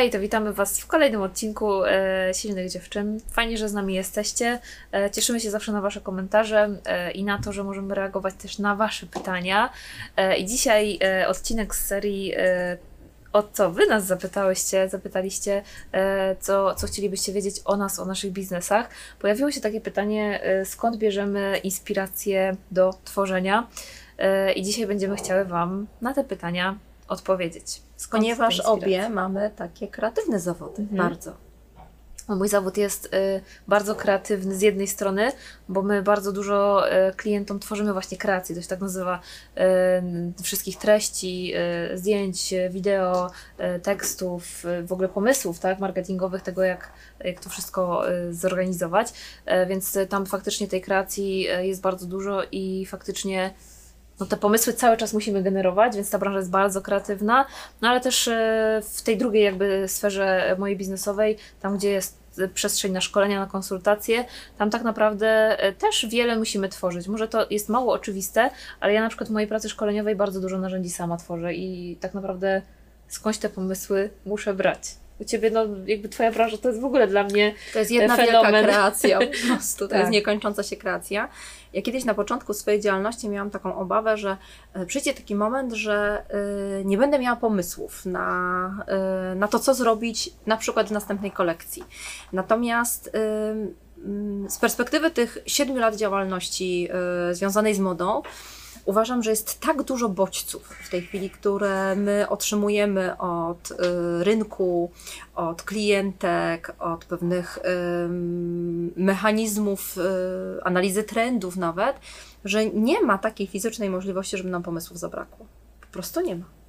Hej, to witamy Was w kolejnym odcinku e, Silnych Dziewczyn. Fajnie, że z nami jesteście. E, cieszymy się zawsze na Wasze komentarze e, i na to, że możemy reagować też na Wasze pytania. E, I dzisiaj e, odcinek z serii e, o co Wy nas zapytałyście, zapytaliście, e, co, co chcielibyście wiedzieć o nas, o naszych biznesach. Pojawiło się takie pytanie, e, skąd bierzemy inspirację do tworzenia? E, I dzisiaj będziemy chciały Wam na te pytania odpowiedzieć. Skąd Ponieważ obie mamy takie kreatywne zawody. Mhm. Bardzo. Mój zawód jest y, bardzo kreatywny z jednej strony, bo my bardzo dużo y, klientom tworzymy właśnie kreacje, to się tak nazywa, y, wszystkich treści, zdjęć, wideo, tekstów, w ogóle pomysłów tak, marketingowych, tego jak, jak to wszystko zorganizować, więc tam faktycznie tej kreacji jest bardzo dużo i faktycznie no te pomysły cały czas musimy generować, więc ta branża jest bardzo kreatywna, no ale też e, w tej drugiej jakby sferze mojej biznesowej, tam gdzie jest e, przestrzeń na szkolenia, na konsultacje, tam tak naprawdę e, też wiele musimy tworzyć. Może to jest mało oczywiste, ale ja na przykład w mojej pracy szkoleniowej bardzo dużo narzędzi sama tworzę i tak naprawdę skądś te pomysły muszę brać. U Ciebie, no jakby Twoja branża to jest w ogóle dla mnie To jest jedna Fenomen. wielka kreacja po prostu. To Tak. jest niekończąca się kreacja. Ja kiedyś na początku swojej działalności miałam taką obawę, że e, przyjdzie taki moment, że e, nie będę miała pomysłów na, e, na to, co zrobić na przykład w następnej kolekcji. Natomiast z perspektywy tych siedmiu lat działalności związanej z modą, Uważam, że jest tak dużo bodźców w tej chwili, które my otrzymujemy od y, rynku, od klientek, od pewnych mechanizmów y, analizy trendów nawet, że nie ma takiej fizycznej możliwości, żeby nam pomysłów zabrakło. Po prostu nie ma.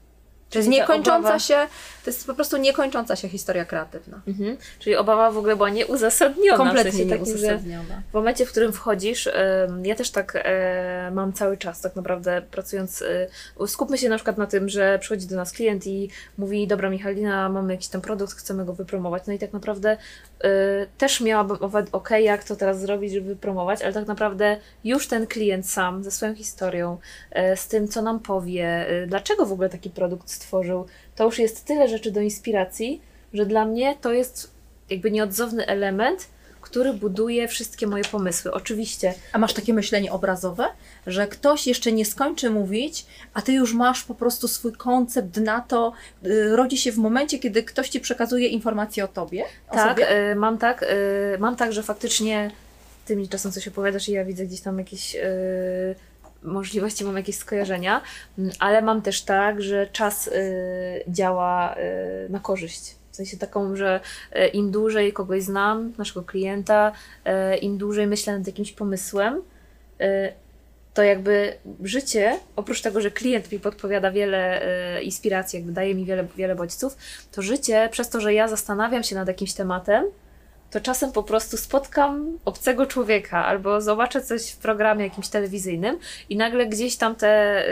To jest niekończąca obawa- się, to jest po prostu niekończąca się historia kreatywna. Mhm. Czyli obawa w ogóle była nieuzasadniona. w Kompletnie sensie takim, nieuzasadniona. W momencie, w którym wchodzisz, ja też tak e, mam cały czas, tak naprawdę pracując. e, Skupmy się na przykład na tym, że przychodzi do nas klient i mówi: Dobra, Michalina, mamy jakiś tam produkt, chcemy go wypromować. No i tak naprawdę e, też miałabym mowę, ok, jak to teraz zrobić, żeby promować, ale tak naprawdę już ten klient sam ze swoją historią, z tym, co nam powie, dlaczego w ogóle taki produkt stworzył, to już jest tyle rzeczy do inspiracji, że dla mnie to jest jakby nieodzowny element, który buduje wszystkie moje pomysły. Oczywiście, A masz takie myślenie obrazowe, że ktoś jeszcze nie skończy mówić, a ty już masz po prostu swój koncept na to, y, rodzi się w momencie, kiedy ktoś ci przekazuje informacje o tobie? O tak, y, mam tak, y, mam tak, że faktycznie ty mi czasem coś opowiadasz i ja widzę gdzieś tam jakieś y, możliwości, mam jakieś skojarzenia, ale mam też tak, że czas y, działa y, na korzyść. W sensie taką, że y, im dłużej kogoś znam, naszego klienta, im dłużej myślę nad jakimś pomysłem, to jakby życie, oprócz tego, że klient mi podpowiada wiele inspiracji, jakby daje mi wiele, wiele bodźców, to życie, przez to, że ja zastanawiam się nad jakimś tematem, to czasem po prostu spotkam obcego człowieka albo zobaczę coś w programie jakimś telewizyjnym i nagle gdzieś tam te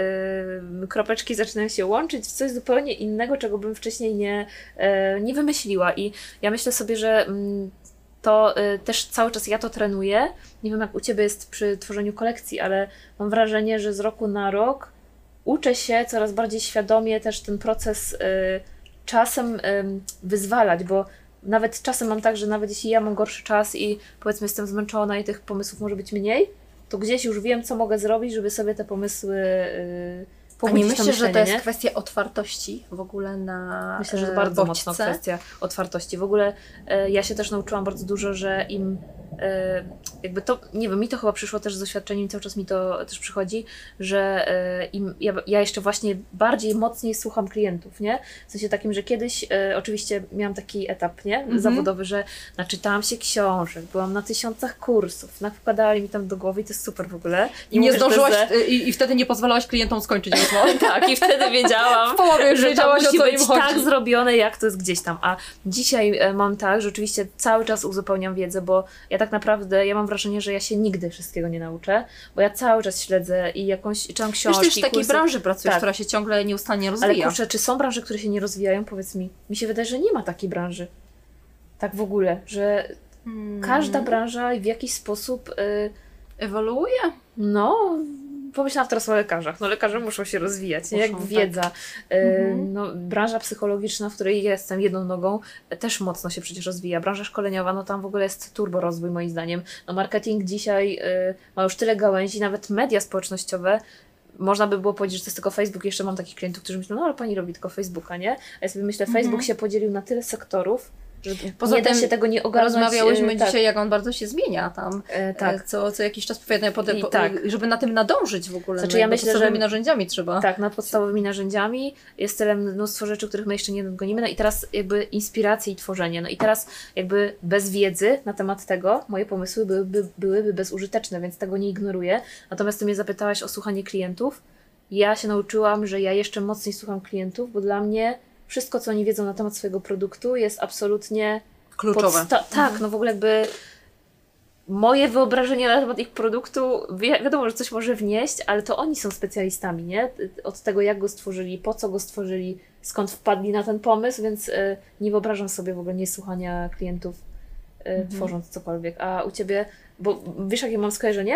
y, kropeczki zaczynają się łączyć w coś zupełnie innego, czego bym wcześniej nie, y, nie wymyśliła. I ja myślę sobie, że to y, też cały czas ja to trenuję. Nie wiem, jak u Ciebie jest przy tworzeniu kolekcji, ale mam wrażenie, że z roku na rok uczę się coraz bardziej świadomie też ten proces y, czasem wyzwalać, bo nawet czasem mam tak, że nawet jeśli ja mam gorszy czas i powiedzmy jestem zmęczona i tych pomysłów może być mniej, to gdzieś już wiem, co mogę zrobić, żeby sobie te pomysły yy, A nie myślisz, że to jest nie? kwestia otwartości w ogóle na Myślę, że to e, bardzo bodźce? mocno kwestia otwartości. W ogóle e, ja się też nauczyłam bardzo dużo, że im e, jakby to, nie wiem, mi to chyba przyszło też z doświadczeniem, cały czas mi to też przychodzi, że e, im, ja, ja jeszcze właśnie bardziej, mocniej słucham klientów, nie? W sensie takim, że kiedyś e, oczywiście miałam taki etap, nie? Mhm. Zawodowy, że naczytałam się książek, byłam na tysiącach kursów, nakładali mi tam do głowy i to jest super w ogóle. I nie mówię, zdążyłaś, jest- y, i, i wtedy nie pozwalałaś klientom skończyć rozmowy. tak, i wtedy wiedziałam, W połowie już że to o musi co im być chodzi. tak zrobione, jak to jest gdzieś tam. A dzisiaj e, mam tak, że oczywiście cały czas uzupełniam wiedzę, bo ja tak naprawdę, ja mam wrażenie, że ja się nigdy wszystkiego nie nauczę, bo ja cały czas śledzę i jakąś, i czytam Wiesz, książki, ty już w takiej kursy. branży pracujesz, Tak. która się ciągle nieustannie Ale rozwija. kurczę, czy są branże, które się nie rozwijają? Powiedz mi. Mi się wydaje, że nie ma takiej branży. Tak w ogóle, że Hmm. każda branża w jakiś sposób, y, Ewoluuje? no, pomyślałam teraz o lekarzach. No lekarze muszą się rozwijać, nie? Muszą, Jakby tak. wiedza. Mhm. No, branża psychologiczna, w której jestem jedną nogą, e, też mocno się przecież rozwija. Branża szkoleniowa, no tam w ogóle jest turbo rozwój moim zdaniem. No marketing dzisiaj e, ma już tyle gałęzi, nawet media społecznościowe. Można by było powiedzieć, że to jest tylko Facebook. Jeszcze mam takich klientów, którzy myślą, no ale pani robi tylko Facebooka, nie? A ja sobie myślę, Mhm. Facebook się podzielił na tyle sektorów, Poza nie da tym się tego nie ogarnąć. Rozmawiałyśmy e, tak, dzisiaj, jak on bardzo się zmienia tam. e, Tak. Co, co jakiś czas potem, I po, tak. żeby na tym nadążyć w ogóle. Znaczy, no, ja myślę, że- podstawowymi narzędziami trzeba. Tak, nad podstawowymi narzędziami jest tyle mnóstwo rzeczy, których my jeszcze nie nadgonimy. No i teraz jakby inspiracje i tworzenie. No i teraz jakby bez wiedzy na temat tego moje pomysły byłyby, byłyby bezużyteczne, więc tego nie ignoruję. Natomiast ty mnie zapytałaś o słuchanie klientów. Ja się nauczyłam, że ja jeszcze mocniej słucham klientów, bo dla mnie wszystko, co oni wiedzą na temat swojego produktu jest absolutnie Kluczowe. Podsta- tak, no w ogóle jakby moje wyobrażenie na temat ich produktu, wi- wiadomo, że coś może wnieść, ale to oni są specjalistami, nie? Od tego, jak go stworzyli, po co go stworzyli, skąd wpadli na ten pomysł, więc y, nie wyobrażam sobie w ogóle niesłuchania klientów, y, tworząc cokolwiek. A u Ciebie, bo wiesz, jakie mam skojarzenie?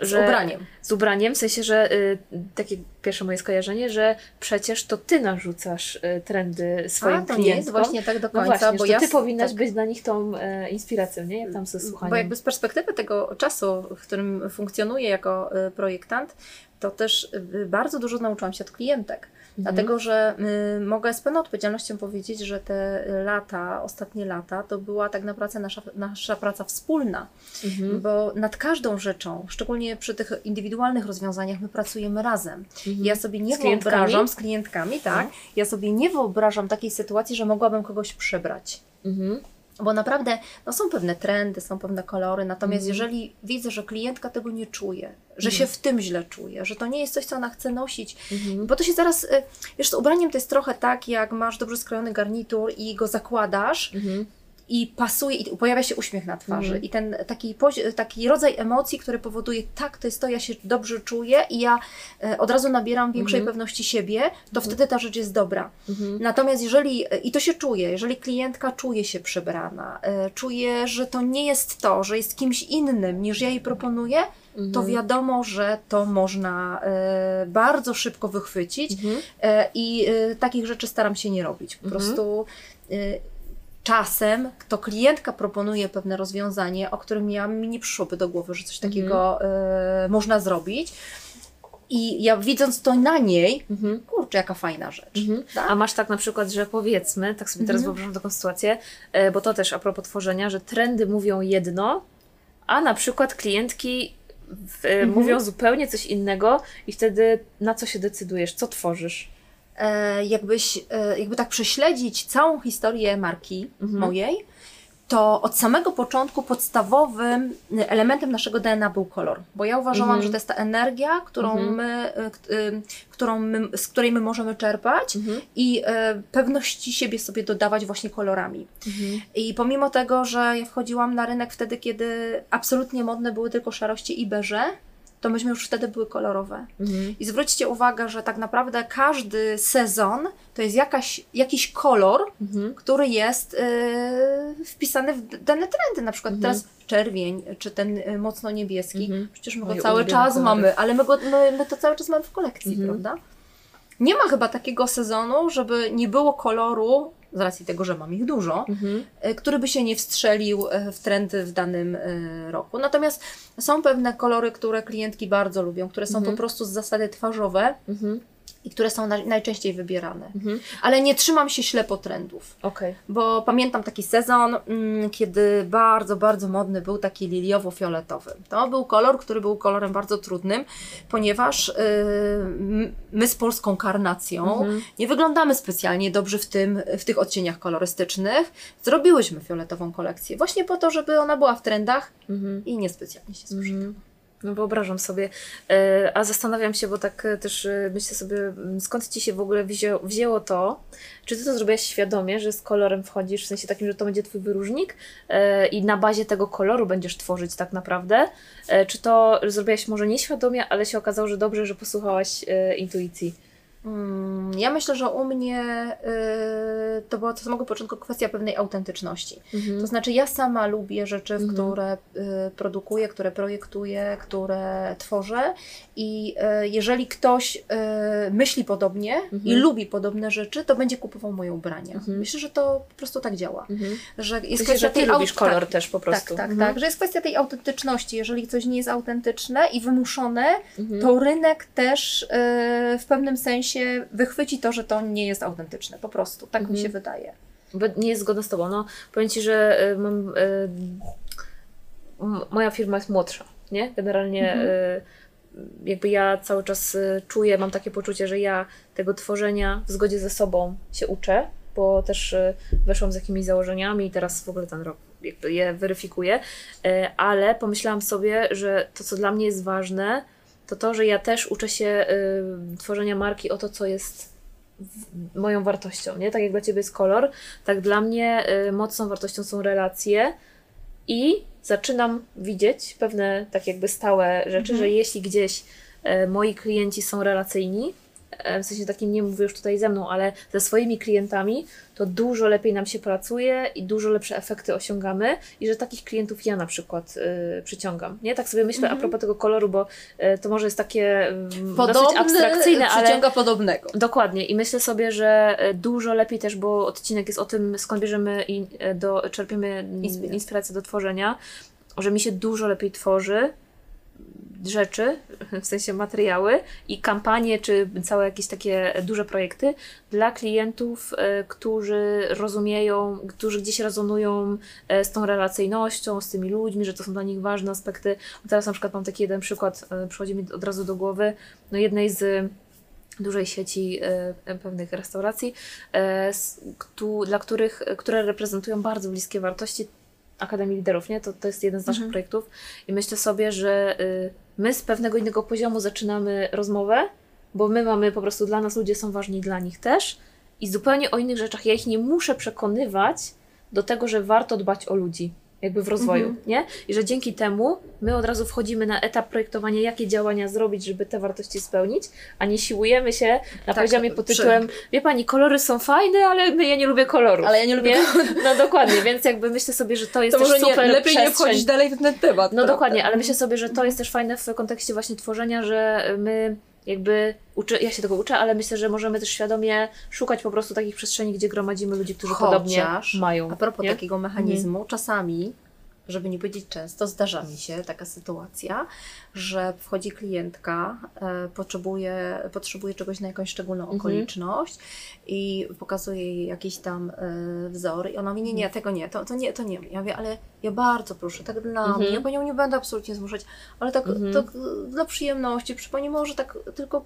Z ubraniem. Z ubraniem, w sensie, że y, takie pierwsze moje skojarzenie, że przecież to Ty narzucasz y, trendy swoim A, to nie jest właśnie tak do No końca, właśnie, bo ja ty powinnaś tak, być dla nich tą e, inspiracją, nie? Jak tam ze słuchaniem. Bo jakby z perspektywy tego czasu, w którym funkcjonuję jako y, projektant, to też y, bardzo dużo nauczyłam się od klientek. Mhm. Dlatego, że y, mogę z pełną odpowiedzialnością powiedzieć, że te lata, ostatnie lata, to była tak naprawdę nasza, nasza praca wspólna. Mhm. Bo nad każdą rzeczą, szczególnie przy tych indywidualnych rozwiązaniach, my pracujemy razem. Mhm. Ja sobie nie Z klientkami? wyobrażam z klientkami, tak. No. Ja sobie nie wyobrażam takiej sytuacji, że mogłabym kogoś przebrać. Mhm. Bo naprawdę no, są pewne trendy, są pewne kolory, natomiast Mhm. jeżeli widzę, że klientka tego nie czuje, że się w tym źle czuje, że to nie jest coś, co ona chce nosić, Mhm. bo to się zaraz, y, wiesz, z ubraniem to jest trochę tak, jak masz dobrze skrojony garnitur i go zakładasz Mhm. I pasuje i pojawia się uśmiech na twarzy Mhm. i ten taki, taki rodzaj emocji, który powoduje, tak, to jest to, ja się dobrze czuję i ja e, od razu nabieram większej Mhm. pewności siebie, to wtedy ta rzecz jest dobra. Mhm. Natomiast jeżeli, i to się czuje, jeżeli klientka czuje się przebrana, e, czuje, że to nie jest to, że jest kimś innym niż ja jej proponuję, to Mhm. wiadomo, że to można e, bardzo szybko wychwycić Mhm. e, i e, takich rzeczy staram się nie robić. Po prostu e, czasem to klientka proponuje pewne rozwiązanie, o którym ja, mi nie przyszłoby do głowy, że coś takiego e, można zrobić. I ja widząc to na niej, Mhm. kurczę, jaka fajna rzecz. Mhm. Tak? A masz tak na przykład, że powiedzmy, tak sobie teraz Mhm. wyobrażam taką sytuację, e, bo to też a propos tworzenia, że trendy mówią jedno, a na przykład klientki w, e, Mhm. mówią zupełnie coś innego i wtedy na co się decydujesz, co tworzysz? E, jakbyś, e, jakby tak prześledzić całą historię marki Mhm. mojej, to od samego początku podstawowym elementem naszego DNA był kolor. Bo ja uważałam, Mhm. że to jest ta energia, którą Mhm. my, e, którą my, z której my możemy czerpać Mhm. i pewności siebie sobie dodawać właśnie kolorami. Mhm. I pomimo tego, że ja wchodziłam na rynek wtedy, kiedy absolutnie modne były tylko szarości i beże, to myśmy już wtedy były kolorowe. Mhm. I zwróćcie uwagę, że tak naprawdę każdy sezon to jest jakaś, jakiś kolor, Mhm. który jest yy, wpisany w dane trendy. Na przykład Mhm. teraz czerwień, czy ten y, mocno niebieski. Mhm. Przecież my go Moje cały czas mamy, ale my, go, my, my to cały czas mamy w kolekcji, Mhm. prawda? Nie ma chyba takiego sezonu, żeby nie było koloru, z racji tego, że mam ich dużo, Mhm. y, który by się nie wstrzelił y, w trendy w danym y, roku. Natomiast są pewne kolory, które klientki bardzo lubią, które są Mhm. po prostu z zasady twarzowe Mhm. I które są na, najczęściej wybierane. Mhm. Ale nie trzymam się ślepo trendów. Okej. Bo pamiętam taki sezon, mm, kiedy bardzo, bardzo modny był taki liliowo-fioletowy. To był kolor, który był kolorem bardzo trudnym, ponieważ y, m- my z polską karnacją Mhm. nie wyglądamy specjalnie dobrze w, tym, w tych odcieniach kolorystycznych. Zrobiłyśmy fioletową kolekcję właśnie po to, żeby ona była w trendach Mhm. i niespecjalnie się sprzedawała. No wyobrażam sobie. E, A zastanawiam się, bo tak e, też e, myślę sobie, m, skąd Ci się w ogóle wzięło, wzięło to? Czy Ty to zrobiłaś świadomie, że z kolorem wchodzisz, w sensie takim, że to będzie Twój wyróżnik i na bazie tego koloru będziesz tworzyć tak naprawdę? Czy to zrobiłaś może nieświadomie, ale się okazało, że dobrze, że posłuchałaś intuicji? Mm, Ja myślę, że u mnie y, to była od samego początku kwestia pewnej autentyczności. Mhm. To znaczy, ja sama lubię rzeczy, Mhm. które y, produkuję, które projektuję, które tworzę. I y, jeżeli ktoś y, myśli podobnie i Mhm. lubi podobne rzeczy, to będzie kupował moje ubrania. Mhm. Myślę, że to po prostu tak działa. Mhm. Że jest Myślę, że ty tej lubisz aut- kolor tak, też po prostu. Tak, tak, tak, że jest kwestia tej autentyczności. Jeżeli coś nie jest autentyczne i wymuszone, to rynek też y, w pewnym sensie wychwyci to, że to nie jest autentyczne. Po prostu, tak mi Mhm. się wydaje. Bo nie jest zgodna z tobą. No, powiem ci, że y, mam. Y, moja firma jest młodsza, nie? Generalnie Mhm. y, jakby ja cały czas y, czuję, mam takie poczucie, że ja tego tworzenia w zgodzie ze sobą się uczę, bo też y, weszłam z jakimiś założeniami i teraz w ogóle ten rok jakby je weryfikuję, ale pomyślałam sobie, że to, co dla mnie jest ważne, to to, że ja też uczę się y, tworzenia marki o to, co jest moją wartością, nie? Tak jak dla Ciebie jest kolor, tak dla mnie y, mocną wartością są relacje i zaczynam widzieć pewne tak jakby stałe rzeczy, Mhm. że jeśli gdzieś y, moi klienci są relacyjni, w sensie takim nie mówię już tutaj ze mną, ale ze swoimi klientami, to dużo lepiej nam się pracuje i dużo lepsze efekty osiągamy i że takich klientów ja na przykład y, przyciągam, nie? Tak sobie myślę Mhm. a propos tego koloru, bo y, to może jest takie y, dosyć Podobny abstrakcyjne, ale przyciąga podobnego. Dokładnie i myślę sobie, że e, dużo lepiej też, bo odcinek jest o tym, skąd bierzemy i e, do, czerpiemy mm, inspirację do tworzenia, że mi się dużo lepiej tworzy rzeczy, w sensie materiały i kampanie, czy całe jakieś takie duże projekty dla klientów, e, którzy rozumieją, którzy gdzieś rezonują e, z tą relacyjnością, z tymi ludźmi, że to są dla nich ważne aspekty. Teraz na przykład mam taki jeden przykład, e, przychodzi mi od razu do głowy, no jednej z dużej sieci pewnych restauracji, dla których, które reprezentują bardzo bliskie wartości Akademii Liderów, nie? To, to jest jeden z naszych Mhm. projektów i myślę sobie, że y, my z pewnego innego poziomu zaczynamy rozmowę, bo my mamy po prostu dla nas ludzie są ważni dla nich też i zupełnie o innych rzeczach ja ich nie muszę przekonywać do tego, że warto dbać o ludzi jakby w rozwoju, Mhm. nie? I że dzięki temu my od razu wchodzimy na etap projektowania, jakie działania zrobić, żeby te wartości spełnić, a nie siłujemy się na Tak, poziomie pod przy- tytułem wie pani, kolory są fajne, ale my, ja nie lubię kolorów. Ale ja nie lubię nie? No dokładnie, więc jakby myślę sobie, że to jest To też może nie, super lepiej nie przestrzeń. wchodzić dalej w ten temat. No prawda? dokładnie, ale myślę sobie, że to jest też fajne w kontekście właśnie tworzenia, że my jakby uczy, ja się tego uczę, ale myślę, że możemy też świadomie szukać po prostu takich przestrzeni, gdzie gromadzimy ludzi, którzy podobnie Chociaż, mają. A propos nie? takiego mechanizmu, czasami, żeby nie powiedzieć często, zdarza mi się taka sytuacja, że wchodzi klientka, e, potrzebuje, potrzebuje czegoś na jakąś szczególną Mhm. okoliczność i pokazuje jej jakiś tam e, wzór i ona mówi, nie, nie, tego nie, to, to nie, to nie. Ja mówię, ale ja bardzo proszę, tak dla Mhm. mnie, ja panią nie będę absolutnie zmuszać, ale tak, Mhm. tak dla przyjemności, przy pani może tak tylko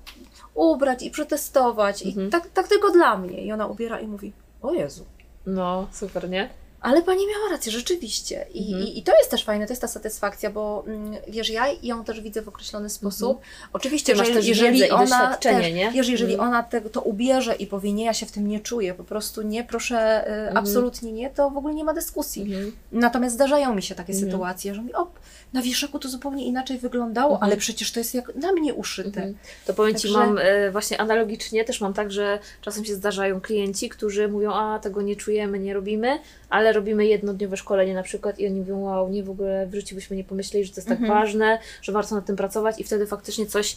ubrać i przetestować Mhm. i tak, tak tylko dla mnie. I ona ubiera i mówi, o Jezu, No, super, nie? Ale pani miała rację, rzeczywiście. I, Mhm. i, I to jest też fajne, to jest ta satysfakcja, bo mm, wiesz, ja ją też widzę w określony sposób. Oczywiście, Ty masz jeżeli, jeżeli ona też, nie? Wiesz, jeżeli Mhm. ona te, to ubierze i powie, nie, ja się w tym nie czuję, po prostu nie, proszę, y, Mhm. absolutnie nie, to w ogóle nie ma dyskusji. Mhm. Natomiast zdarzają mi się takie Mhm. sytuacje, że mi, o, na wieszaku to zupełnie inaczej wyglądało, Mhm. ale przecież to jest jak na mnie uszyte. Mhm. To powiem Ci, Także- mam e, właśnie analogicznie, też mam tak, że czasem się zdarzają klienci, którzy mówią, a tego nie czujemy, nie robimy, ale robimy jednodniowe szkolenie na przykład i oni mówią, wow, nie w ogóle w życiu byśmy nie pomyśleli, że to jest tak Mhm. ważne, że warto nad tym pracować i wtedy faktycznie coś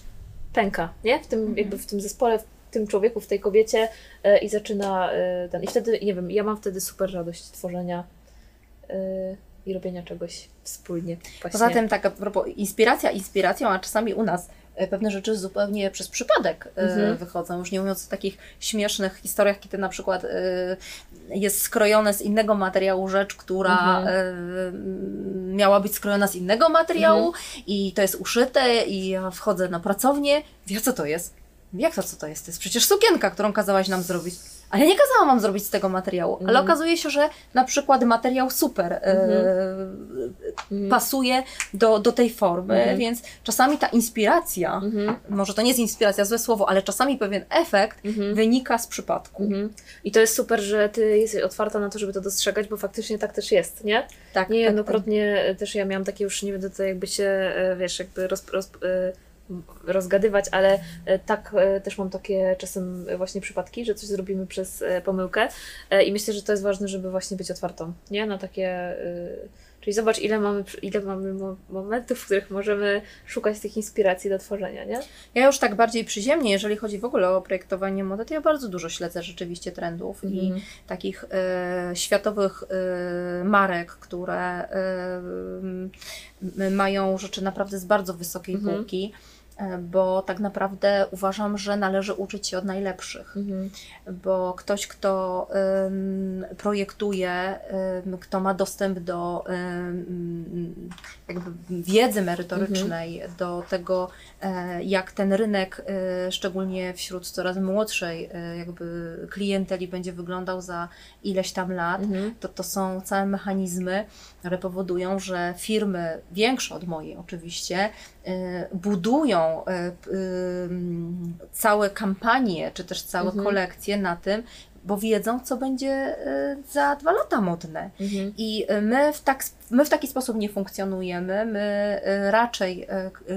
pęka, nie? W tym, Mhm. jakby w tym zespole, w tym człowieku, w tej kobiecie e, i zaczyna e, ten, i wtedy, nie wiem, ja mam wtedy super radość tworzenia e, i robienia czegoś wspólnie. Właśnie. Poza tym, tak a propos, inspiracja inspiracją, a czasami u nas e, pewne rzeczy zupełnie przez przypadek e, Mhm. wychodzą. Już nie mówiąc o takich śmiesznych historiach, kiedy na przykład e, jest skrojone z innego materiału rzecz, która Mhm. e, miała być skrojona z innego materiału Mhm. i to jest uszyte i ja wchodzę na pracownię. Wie co to jest? Jak to co to jest? To jest przecież sukienka, którą kazałaś nam zrobić. Ale ja nie kazałam wam zrobić z tego materiału. Ale Mhm. okazuje się, że na przykład materiał super e, Mhm. pasuje do, do tej formy, Mhm. więc czasami ta inspiracja, Mhm. może to nie jest inspiracja, złe słowo, ale czasami pewien efekt Mhm. wynika z przypadku. I to jest super, że ty jesteś otwarta na to, żeby to dostrzegać, bo faktycznie tak też jest, nie? Tak, Niejednokrotnie też ja miałam takie już, nie będę tutaj jakby się, e, wiesz, jakby roz, roz, e, rozgadywać, ale e, tak e, też mam takie czasem właśnie przypadki, że coś zrobimy przez e, pomyłkę i myślę, że to jest ważne, żeby właśnie być otwartą, nie? Na takie... Czyli zobacz, ile mamy, ile mamy mo- momentów, w których możemy szukać tych inspiracji do tworzenia, nie? Ja już tak bardziej przyziemnie, jeżeli chodzi w ogóle o projektowanie mody, to ja bardzo dużo śledzę rzeczywiście trendów i Mhm. takich e, światowych e, marek, które m, mają rzeczy naprawdę z bardzo wysokiej Mhm. półki, e, bo tak naprawdę uważam, że należy uczyć się od najlepszych. Mhm. bo ktoś, kto projektuje, kto ma dostęp do jakby wiedzy merytorycznej, do tego, e, jak ten rynek, e, szczególnie wśród coraz młodszej e, jakby klienteli będzie wyglądał za ileś tam lat, Mhm. to to są całe mechanizmy, które powodują, że firmy, większe od mojej oczywiście, budują y, p- ym, całe kampanie, czy też całe Mhm. kolekcje na tym, bo wiedzą, co będzie za dwa lata modne. Mhm. I my w, tak, my w taki sposób nie funkcjonujemy. My y, raczej y,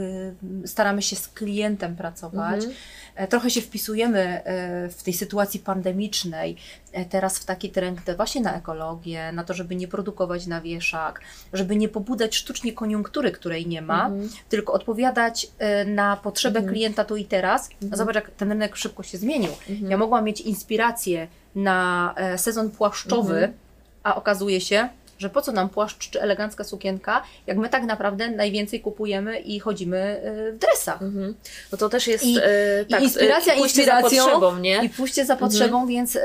y, staramy się z klientem pracować. Mhm. E, Trochę się wpisujemy w tej sytuacji pandemicznej, e, teraz w taki trend właśnie na ekologię, na to, żeby nie produkować na wieszak, żeby nie pobudzać sztucznie koniunktury, której nie ma, Mhm. tylko odpowiadać na potrzebę Mhm. klienta tu i teraz. Mhm. Zobacz, jak ten rynek szybko się zmienił. Mhm. Ja mogłam mieć inspirację na e, sezon płaszczowy, Mhm. a okazuje się, że po co nam płaszcz czy elegancka sukienka, jak my tak naprawdę najwięcej kupujemy i chodzimy e, w dresach. Mhm. No to też jest I- e, i tak, inspiracja e, pójście za inspiracją potrzebą, nie? I pójście za potrzebą, Mhm. więc y,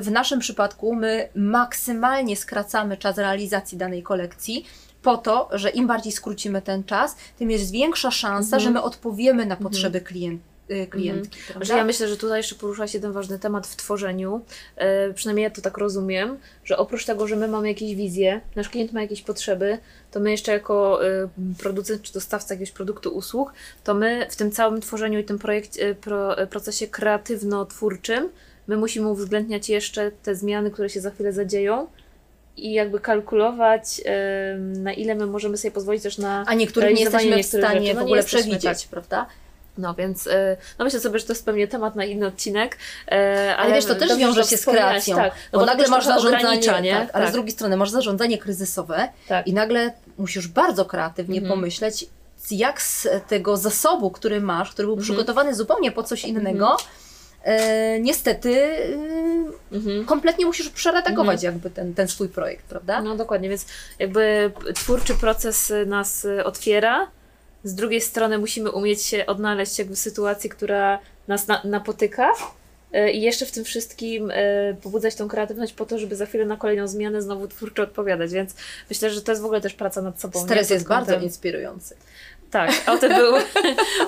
w naszym przypadku my maksymalnie skracamy czas realizacji danej kolekcji. Po to, że im bardziej skrócimy ten czas, tym jest większa szansa, Mhm. że my odpowiemy na potrzeby klient, y, klientki. Że prawda? ja myślę, że tutaj jeszcze porusza się jeden ważny temat w tworzeniu. E, przynajmniej ja to tak rozumiem, że oprócz tego, że my mamy jakieś wizje, nasz klient ma jakieś potrzeby, to my jeszcze jako e, producent czy dostawca jakiegoś produktu, usług, to my w tym całym tworzeniu i tym projekt, e, pro, procesie kreatywno-twórczym, my musimy uwzględniać jeszcze te zmiany, które się za chwilę zadzieją i jakby kalkulować, na ile my możemy sobie pozwolić też na A niektórych nie jesteśmy w stanie. No w nie ogóle przewidzieć, tak. prawda? No więc, e, no myślę sobie, że to jest pewnie temat na inny odcinek. e, Ale, wiesz, to też wiąże że się z kreacją. Tak, bo no to nagle też masz zarządzanie, nie? tak, ale tak, z drugiej strony masz zarządzanie kryzysowe tak. i nagle musisz bardzo kreatywnie Mhm. pomyśleć, jak z tego zasobu, który masz, który był Mhm. przygotowany zupełnie po coś innego, e, niestety e, Mhm. kompletnie musisz przeredagować jakby ten, ten swój projekt, prawda? No dokładnie, więc jakby twórczy proces nas otwiera. Z drugiej strony musimy umieć się odnaleźć jakby w sytuacji, która nas na, napotyka. e, I jeszcze w tym wszystkim e, pobudzać tą kreatywność po to, żeby za chwilę na kolejną zmianę znowu twórczo odpowiadać. Więc myślę, że to jest w ogóle też praca nad sobą. Stres jest bardzo kątem- inspirujący. Tak, o tym był,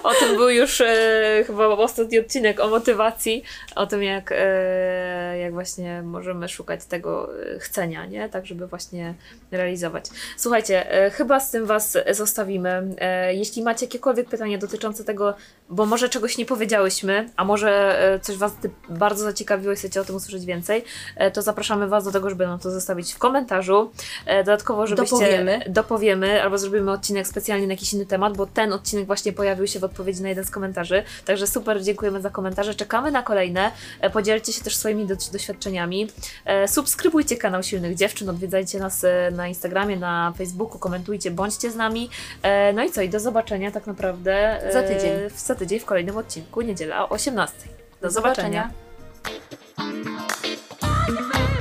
o tym był już e, chyba ostatni odcinek o motywacji, o tym jak, e, jak właśnie możemy szukać tego e, chcenia, nie? Tak, żeby właśnie realizować. Słuchajcie, e, chyba z tym Was zostawimy. E, jeśli macie jakiekolwiek pytania dotyczące tego, bo może czegoś nie powiedziałyśmy, a może e, coś Was bardzo zaciekawiło i chcecie o tym usłyszeć więcej, to zapraszamy Was do tego, żeby nam to zostawić w komentarzu. Dodatkowo, żebyście Dopowiemy. dopowiemy albo zrobimy odcinek specjalnie na jakiś inny temat, bo ten odcinek właśnie pojawił się w odpowiedzi na jeden z komentarzy. Także super, dziękujemy za komentarze. Czekamy na kolejne. E, podzielcie się też swoimi do doświadczeniami. E, subskrybujcie kanał Silnych Dziewczyn, odwiedzajcie nas e, na Instagramie, na Facebooku, komentujcie, bądźcie z nami. No i co, i do zobaczenia tak naprawdę za tydzień w, za tydzień w kolejnym odcinku, niedziela o 18. Do, do zobaczenia. zobaczenia.